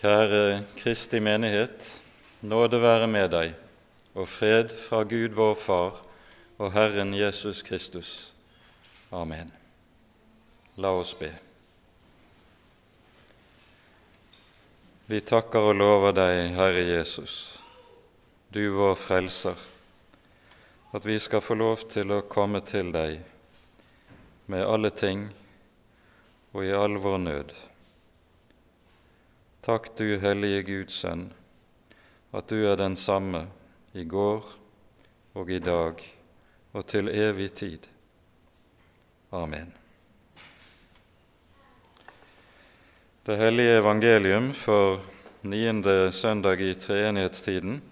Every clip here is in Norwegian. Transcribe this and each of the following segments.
Kjære Kristi menighet, nåde være med deg, og fred fra Gud vår Far og Herren Jesus Kristus. Amen. La oss be. Vi takker og lover deg, Herre Jesus, du vår Frelser, at vi skal få lov til å komme til deg med alle ting og i all vår nød. Takk, du hellige Guds sønn, at du er den samme i går og i dag og til evig tid. Amen. Det hellige evangelium for niende søndag i treenighetstiden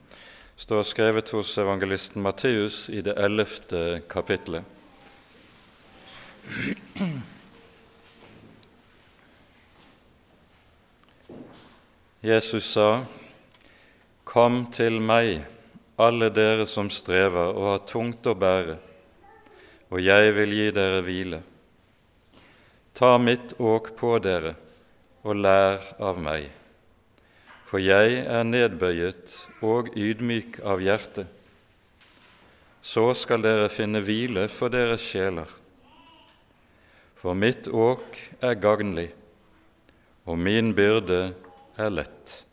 står skrevet hos evangelisten Matteus i det ellevte kapittelet. Jesus sa, Kom til meg, alle dere som strever og har tungt å bære, og jeg vil gi dere hvile. Ta mitt åk på dere og lær av meg, for jeg er nedbøyet og ydmyk av hjerte. Så skal dere finne hvile for deres sjeler. For mitt åk er gagnlig, og min byrde er lett.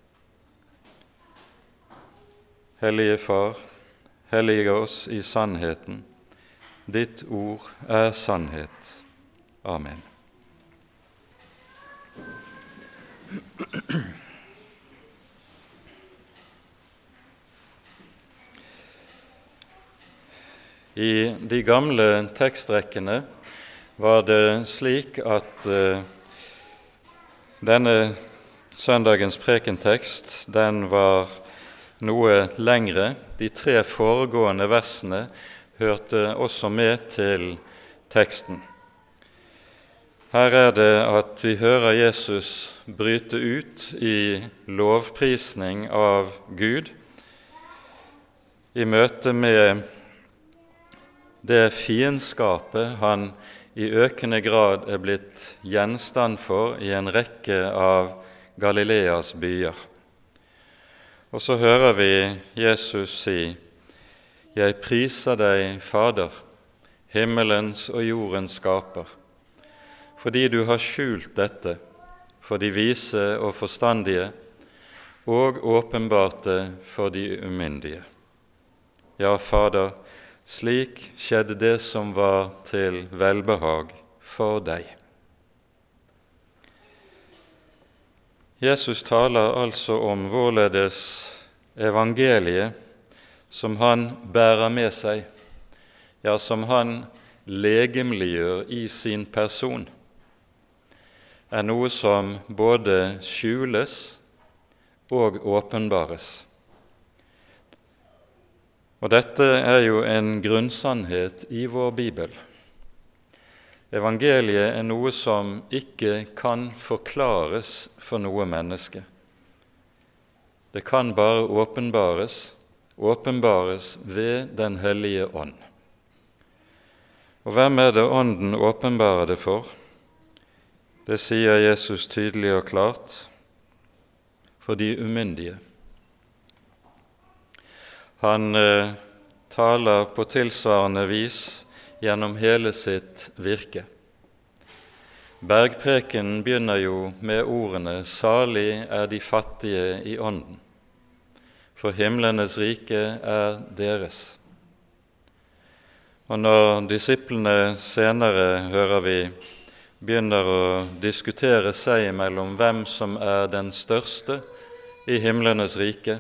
Hellige Far, hellige oss i sannheten. Ditt ord er sannhet. Amen. I de gamle tekstrekkene var det slik at uh, denne søndagens prekentekst den var noe lengre. De tre foregående versene hørte også med til teksten. Her er det at vi hører Jesus bryte ut i lovprisning av Gud i møte med det fiendskapet han i økende grad er blitt gjenstand for i en rekke av Galileas byer. Og så hører vi Jesus si, Jeg priser deg, Fader, himmelens og jordens skaper, fordi du har skjult dette for de vise og forstandige og åpenbarte for de umyndige. Ja, Fader, slik skjedde det som var til velbehag for deg. Jesus taler altså om hvorledes evangeliet som han bærer med seg, ja, som han legemliggjør i sin person, er noe som både skjules og åpenbares. Og dette er jo en grunnsannhet i vår bibel. Evangeliet er noe som ikke kan forklares for noe menneske. Det kan bare åpenbares, åpenbares ved Den hellige ånd. Og hvem er det Ånden åpenbarer det for? Det sier Jesus tydelig og klart for de umyndige. Han eh, taler på tilsvarende vis gjennom hele sitt virke. Bergprekenen begynner jo med ordene 'Salig er de fattige i ånden', for himlenes rike er deres. Og når disiplene senere, hører vi, begynner å diskutere seg imellom hvem som er den største i himlenes rike,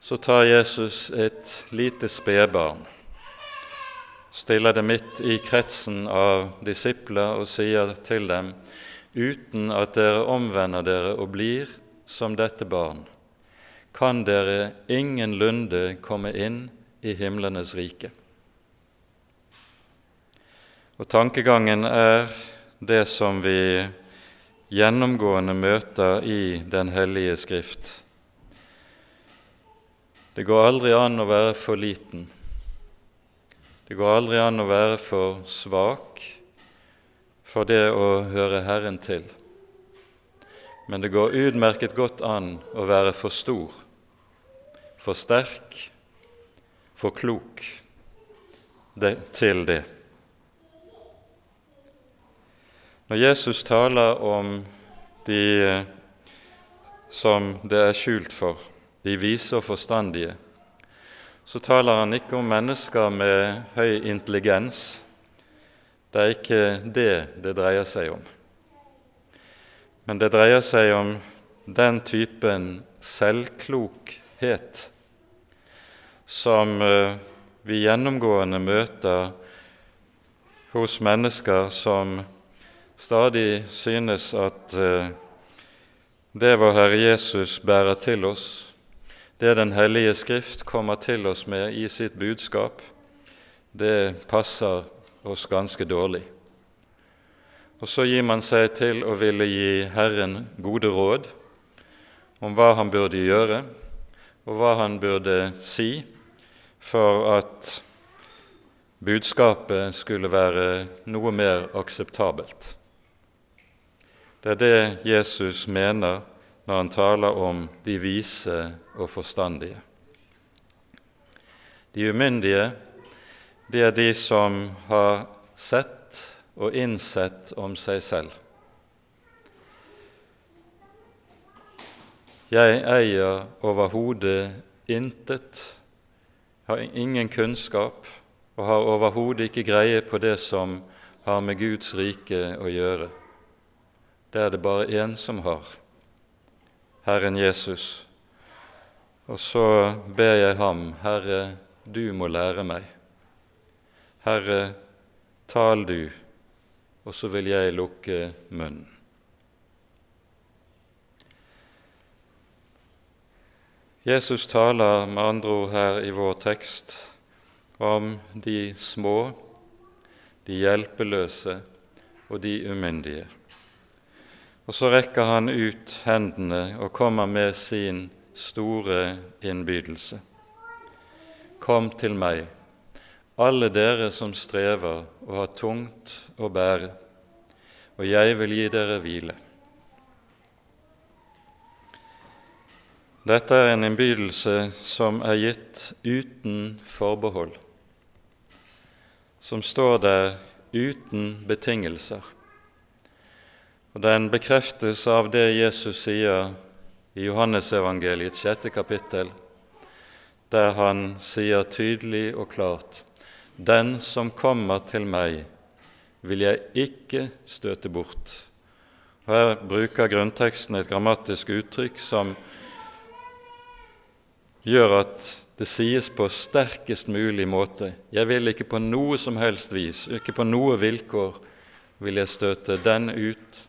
så tar Jesus et lite spedbarn stiller det midt i kretsen av disipler og sier til dem, uten at dere omvender dere og blir som dette barn, kan dere ingenlunde komme inn i himlenes rike. Og Tankegangen er det som vi gjennomgående møter i Den hellige Skrift. Det går aldri an å være for liten det går aldri an å være for svak for det å høre Herren til. men det går utmerket godt an å være for stor, for sterk, for klok det, til det. Når Jesus taler om de som det er skjult for, de vise og forstandige, så taler han ikke om mennesker med høy intelligens. Det er ikke det det dreier seg om. Men det dreier seg om den typen selvklokhet som eh, vi gjennomgående møter hos mennesker som stadig synes at eh, det vår Herre Jesus bærer til oss, det Den hellige Skrift kommer til oss med i sitt budskap, det passer oss ganske dårlig. Og så gir man seg til å ville gi Herren gode råd om hva han burde gjøre, og hva han burde si for at budskapet skulle være noe mer akseptabelt. Det er det Jesus mener når han taler om de vise og forstandige. De umyndige, det er de som har sett og innsett om seg selv. Jeg eier overhodet intet, har ingen kunnskap og har overhodet ikke greie på det som har med Guds rike å gjøre. Det er det bare én som har, Herren Jesus. Og så ber jeg ham, Herre, du må lære meg. Herre, tal du og så vil jeg lukke munnen. Jesus taler med andre ord her i vår tekst om de små, de hjelpeløse og de umyndige. Og så rekker han ut hendene og kommer med sin store innbydelse. Kom til meg, alle dere som strever og har tungt å bære, og jeg vil gi dere hvile. Dette er en innbydelse som er gitt uten forbehold, som står der uten betingelser. Og Den bekreftes av det Jesus sier i Johannesevangeliets sjette kapittel, der han sier tydelig og klart den som kommer til meg, vil jeg ikke støte bort. Her bruker grunnteksten et grammatisk uttrykk som gjør at det sies på sterkest mulig måte. Jeg vil ikke på noe som helst vis, ikke på noe vilkår, vil jeg støte den ut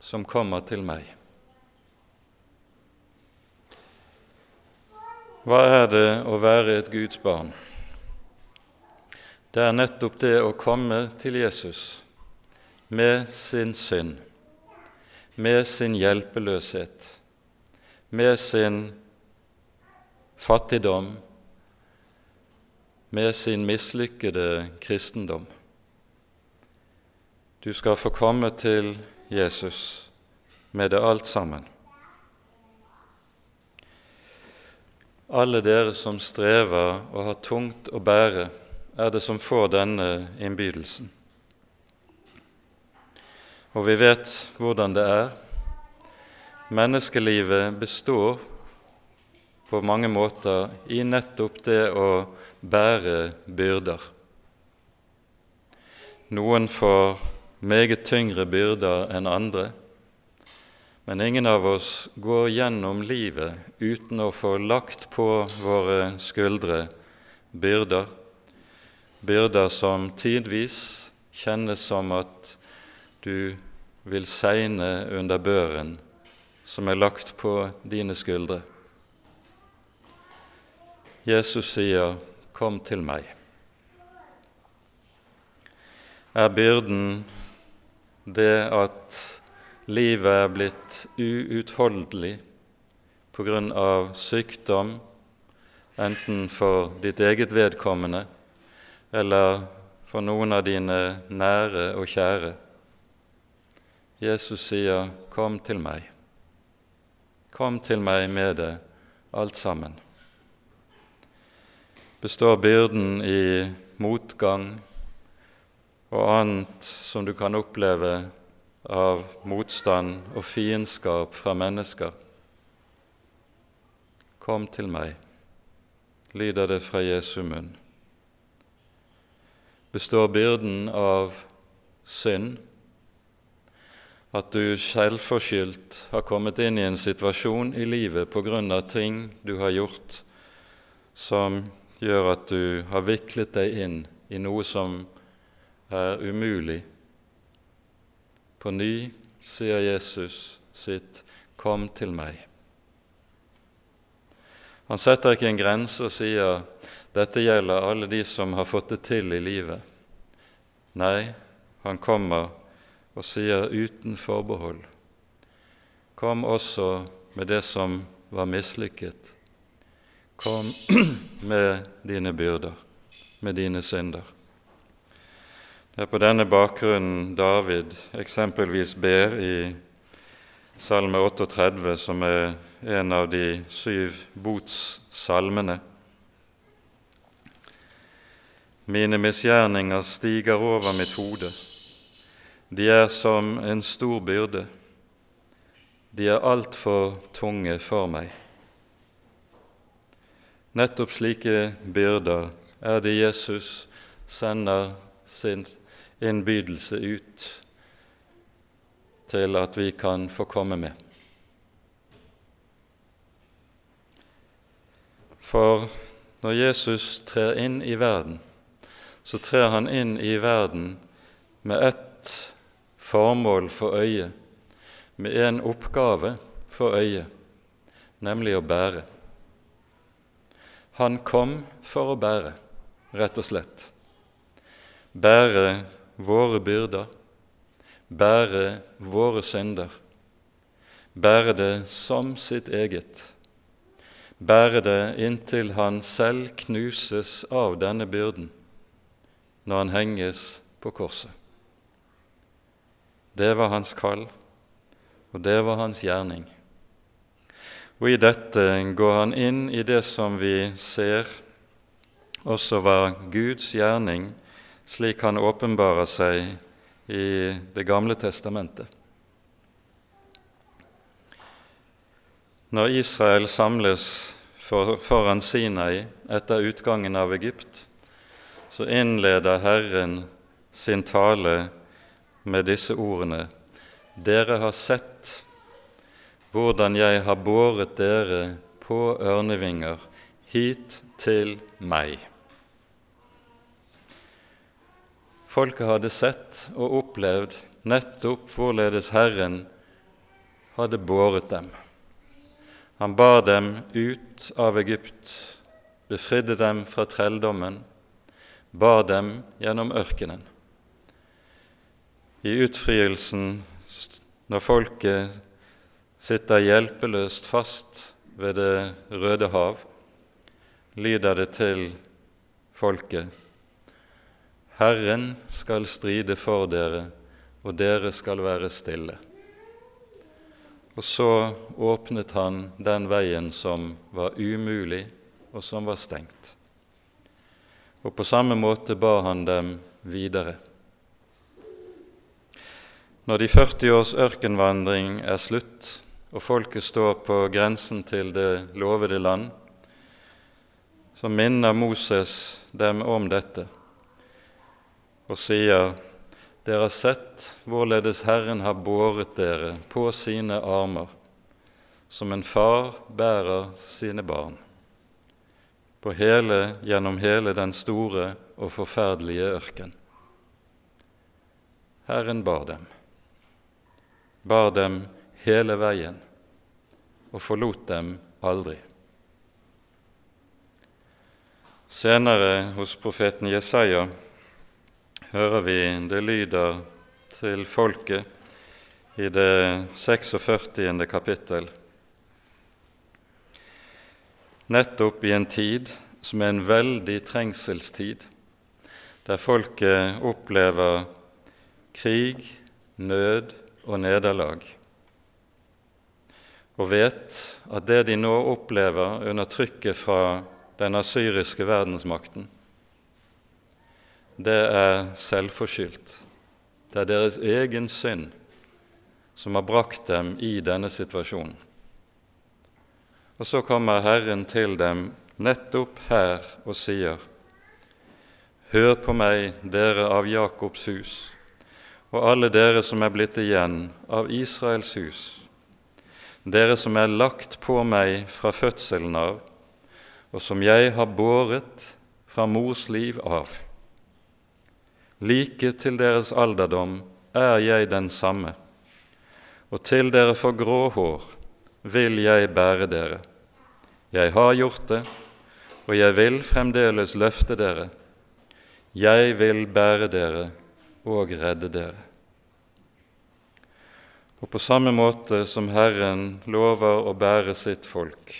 som kommer til meg. Hva er det å være et Guds barn? det er nettopp det å komme til Jesus med sin synd, med sin hjelpeløshet, med sin fattigdom, med sin mislykkede kristendom. Du skal få komme til Jesus med det alt sammen. Alle dere som strever og har tungt å bære, er det som får denne innbydelsen. Og vi vet hvordan det er. Menneskelivet består på mange måter i nettopp det å bære byrder. Noen får meget tyngre byrder enn andre, men ingen av oss går gjennom livet uten å få lagt på våre skuldre byrder byrder som tidvis kjennes som at du vil segne under børen som er lagt på dine skuldre. Jesus sier, 'Kom til meg'. Er byrden det at livet er blitt uutholdelig av sykdom, enten for ditt eget vedkommende eller for noen av dine nære og kjære. Jesus sier, 'Kom til meg'. Kom til meg med det, alt sammen. Består byrden i motgang og annet som du kan oppleve av motstand og fiendskap fra mennesker? Kom til meg, lyder det fra Jesu munn. Består byrden av synd? at du selvforskyldt har kommet inn i en situasjon i livet på grunn av ting du har gjort som gjør at du har viklet deg inn i noe som er umulig. På ny sier Jesus sitt 'Kom til meg'. Han setter ikke en grense og sier 'dette gjelder alle de som har fått det til i livet'. Nei, han kommer og sier uten forbehold Kom også med det som var mislykket. Kom med dine byrder, med dine synder. Det er på denne bakgrunnen David eksempelvis ber i Salme 38, som er en av de syv botssalmene. Mine misgjerninger stiger over mitt hode. De er som en stor byrde. De er altfor tunge for meg. Nettopp slike byrder er det Jesus sender sin innbydelse ut til at vi kan få komme med. For når Jesus trer inn i verden, så trer han inn i verden med ett formål for øyet, med en oppgave for øyet, nemlig å bære. Han kom for å bære, rett og slett. Bære våre byrder, bære våre synder, bære det som sitt eget, bære det inntil han selv knuses av denne byrden når han henges på korset. Det var hans kall, og det var hans gjerning. Og i dette går han inn i det som vi ser også var Guds gjerning, slik han åpenbarer seg i Det gamle testamentet. Når Israel samles foran Sinai etter utgangen av Egypt, så innleder Herren sin tale med disse ordene Dere har sett hvordan jeg har båret dere på ørnevinger hit til meg. Folket hadde sett og opplevd nettopp hvorledes Herren hadde båret dem. Han bar dem ut av Egypt, befridde dem fra trelldommen, bar dem gjennom ørkenen i utfrielsen når folket sitter hjelpeløst fast ved Det røde hav, lyder det til folket Herren skal stride for dere, og dere skal være stille. Og så åpnet han den veien som var umulig, og som var stengt. Og på samme måte bar han dem videre. Når de 40 års ørkenvandring er slutt, og folket står på grensen til det lovede land, så minner Moses dem om dette og sier:" Dere har sett hvorledes Herren har båret dere på sine armer, som en far bærer sine barn, på hele, gjennom hele den store og forferdelige ørken. Herren bar dem bar dem hele veien og forlot dem aldri. Senere hos profeten Jesaja hører vi det lyder til folket i det 46. kapittel. Nettopp i en tid som er en veldig trengselstid, der folket opplever krig, nød og nederlag. og vet at det de nå opplever under trykket fra den asyriske verdensmakten, det er selvforskyldt. Det er deres egen synd som har brakt dem i denne situasjonen. Og så kommer Herren til dem nettopp her og sier:" Hør på meg, dere av Jakobs hus, og alle dere som er blitt igjen av Israels hus, dere som er lagt på meg fra fødselen av, og som jeg har båret fra mors liv av. Like til deres alderdom er jeg den samme, og til dere får grå hår vil jeg bære dere. Jeg har gjort det, og jeg vil fremdeles løfte dere. Jeg vil bære dere og redde dere. Og på samme måte som Herren lover å bære sitt folk,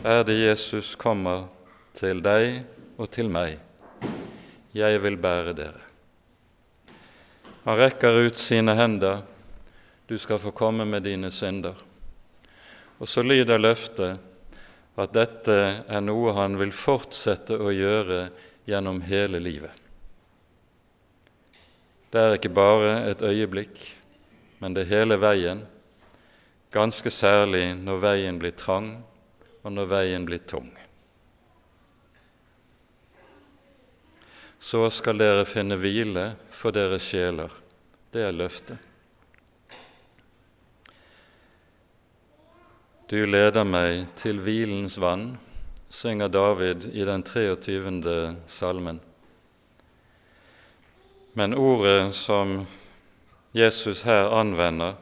er det Jesus kommer til deg og til meg. Jeg vil bære dere. Han rekker ut sine hender. Du skal få komme med dine synder. Og så lyder løftet at dette er noe han vil fortsette å gjøre gjennom hele livet. Det er ikke bare et øyeblikk, men det er hele veien, ganske særlig når veien blir trang og når veien blir tung. Så skal dere finne hvile for deres sjeler. Det er løftet. Du leder meg til hvilens vann, synger David i den 23. salmen. Men ordet som Jesus her anvender,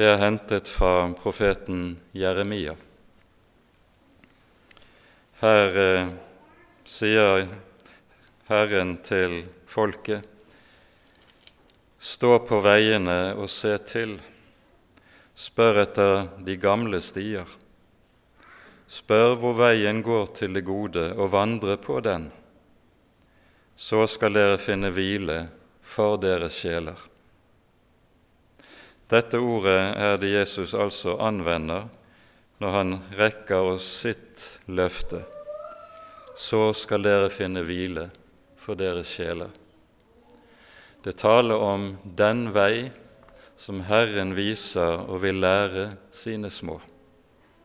det er hentet fra profeten Jeremia. Her eh, sier Herren til folket, stå på veiene og se til, spør etter de gamle stier. Spør hvor veien går til det gode, og vandre på den. Så skal dere finne hvile for deres sjeler. Dette ordet er det Jesus altså anvender når han rekker oss sitt løfte, så skal dere finne hvile for deres sjeler. Det taler om den vei som Herren viser og vil lære sine små.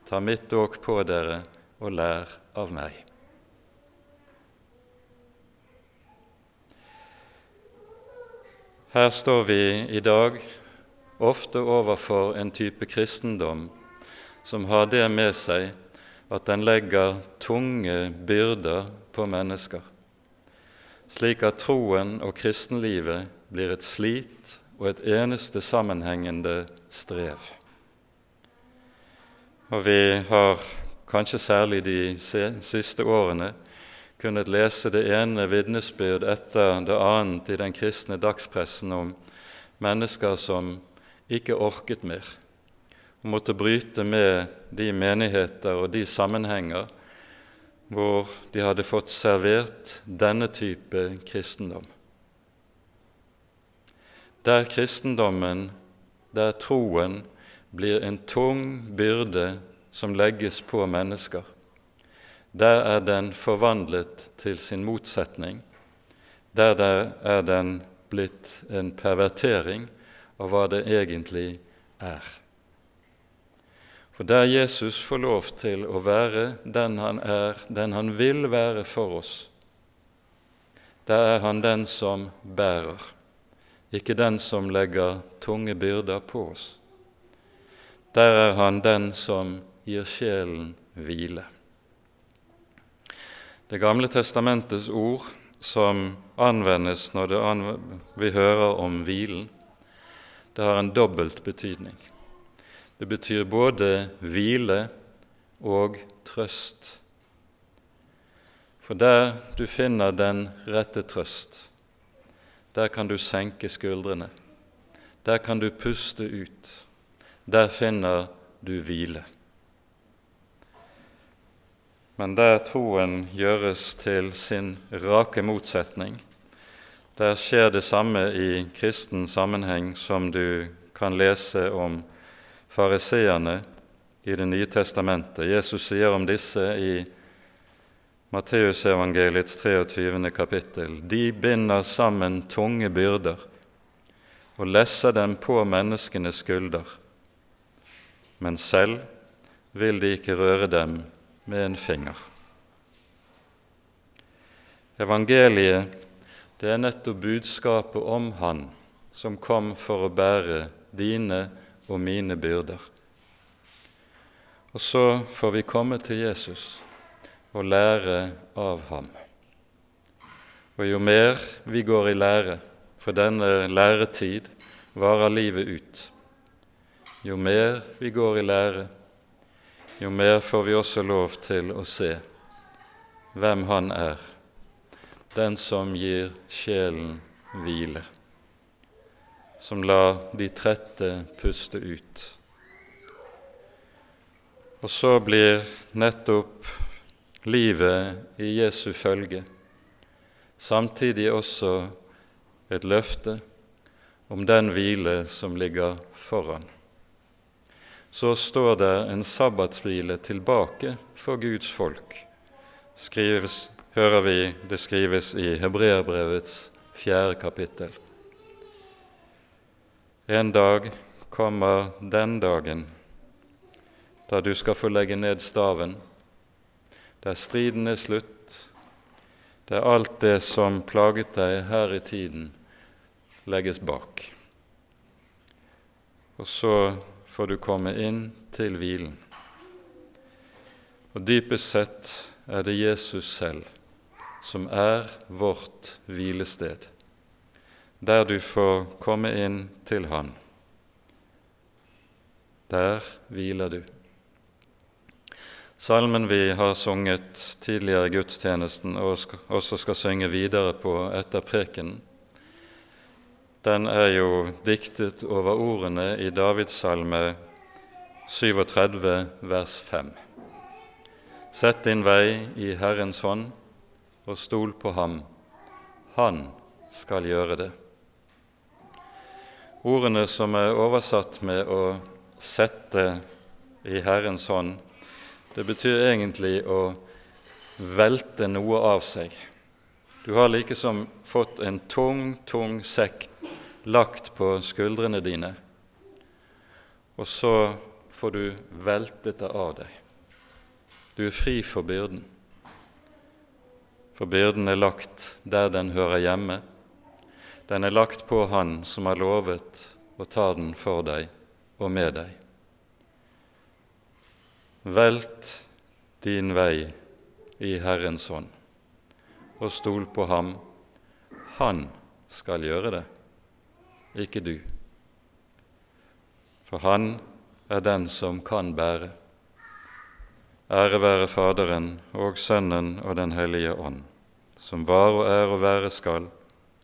Ta mitt åk på dere og lær av meg. Her står vi i dag ofte overfor en type kristendom som har det med seg at den legger tunge byrder på mennesker, slik at troen og kristenlivet blir et slit og et eneste sammenhengende strev. Og vi har kanskje særlig de siste årene kunnet lese det ene vitnesbyrd etter det annet i den kristne dagspressen om mennesker som ikke orket mer, og måtte bryte med de menigheter og de sammenhenger hvor de hadde fått servert denne type kristendom. Der kristendommen, der troen, blir en tung byrde som legges på mennesker, der er den forvandlet til sin motsetning. Der, der er den blitt en pervertering av hva det egentlig er. For der Jesus får lov til å være den han er, den han vil være for oss, der er han den som bærer, ikke den som legger tunge byrder på oss. Der er han den som gir sjelen hvile. Det gamle testamentets ord som anvendes når vi hører om hvilen, det har en dobbelt betydning. Det betyr både hvile og trøst. For der du finner den rette trøst, der kan du senke skuldrene. Der kan du puste ut. Der finner du hvile. Men der troen gjøres til sin rake motsetning, der skjer det samme i kristen sammenheng som du kan lese om fariseerne i Det nye testamentet. Jesus sier om disse i Matteusevangeliets 23. kapittel. De binder sammen tunge byrder og lesser dem på menneskenes skulder, men selv vil de ikke røre dem med en finger. Evangeliet det er nettopp budskapet om Han som kom for å bære dine og mine byrder. Og så får vi komme til Jesus og lære av ham. Og jo mer vi går i lære, for denne læretid varer livet ut. Jo mer vi går i lære, jo mer får vi også lov til å se hvem Han er, den som gir sjelen hvile, som lar de trette puste ut. Og så blir nettopp livet i Jesu følge samtidig også et løfte om den hvile som ligger foran. Så står det en sabbatshvile tilbake for Guds folk, skrives, hører vi det skrives i Hebreerbrevets fjerde kapittel. En dag kommer den dagen da du skal få legge ned staven, der striden er slutt, der alt det som plaget deg her i tiden, legges bak. Og så får du komme inn til hvilen. Og dypest sett er det Jesus selv som er vårt hvilested, der du får komme inn til Han. Der hviler du. Salmen vi har sunget tidligere i gudstjenesten og også skal synge videre på etter prekenen, den er jo diktet over ordene i Davids salme 37, vers 5. Sett din vei i Herrens hånd og stol på ham. Han skal gjøre det. Ordene som er oversatt med å 'sette i Herrens hånd', det betyr egentlig å velte noe av seg. Du har likesom fått en tung, tung sekk lagt på skuldrene dine, og så får du veltet det av deg. Du er fri for byrden, for byrden er lagt der den hører hjemme. Den er lagt på Han som har lovet å ta den for deg og med deg. Velt din vei i Herrens hånd, og stol på ham. Han skal gjøre det ikke du. For han er den som kan bære. Ære være Faderen og Sønnen og Den hellige ånd, som var og er og være skal,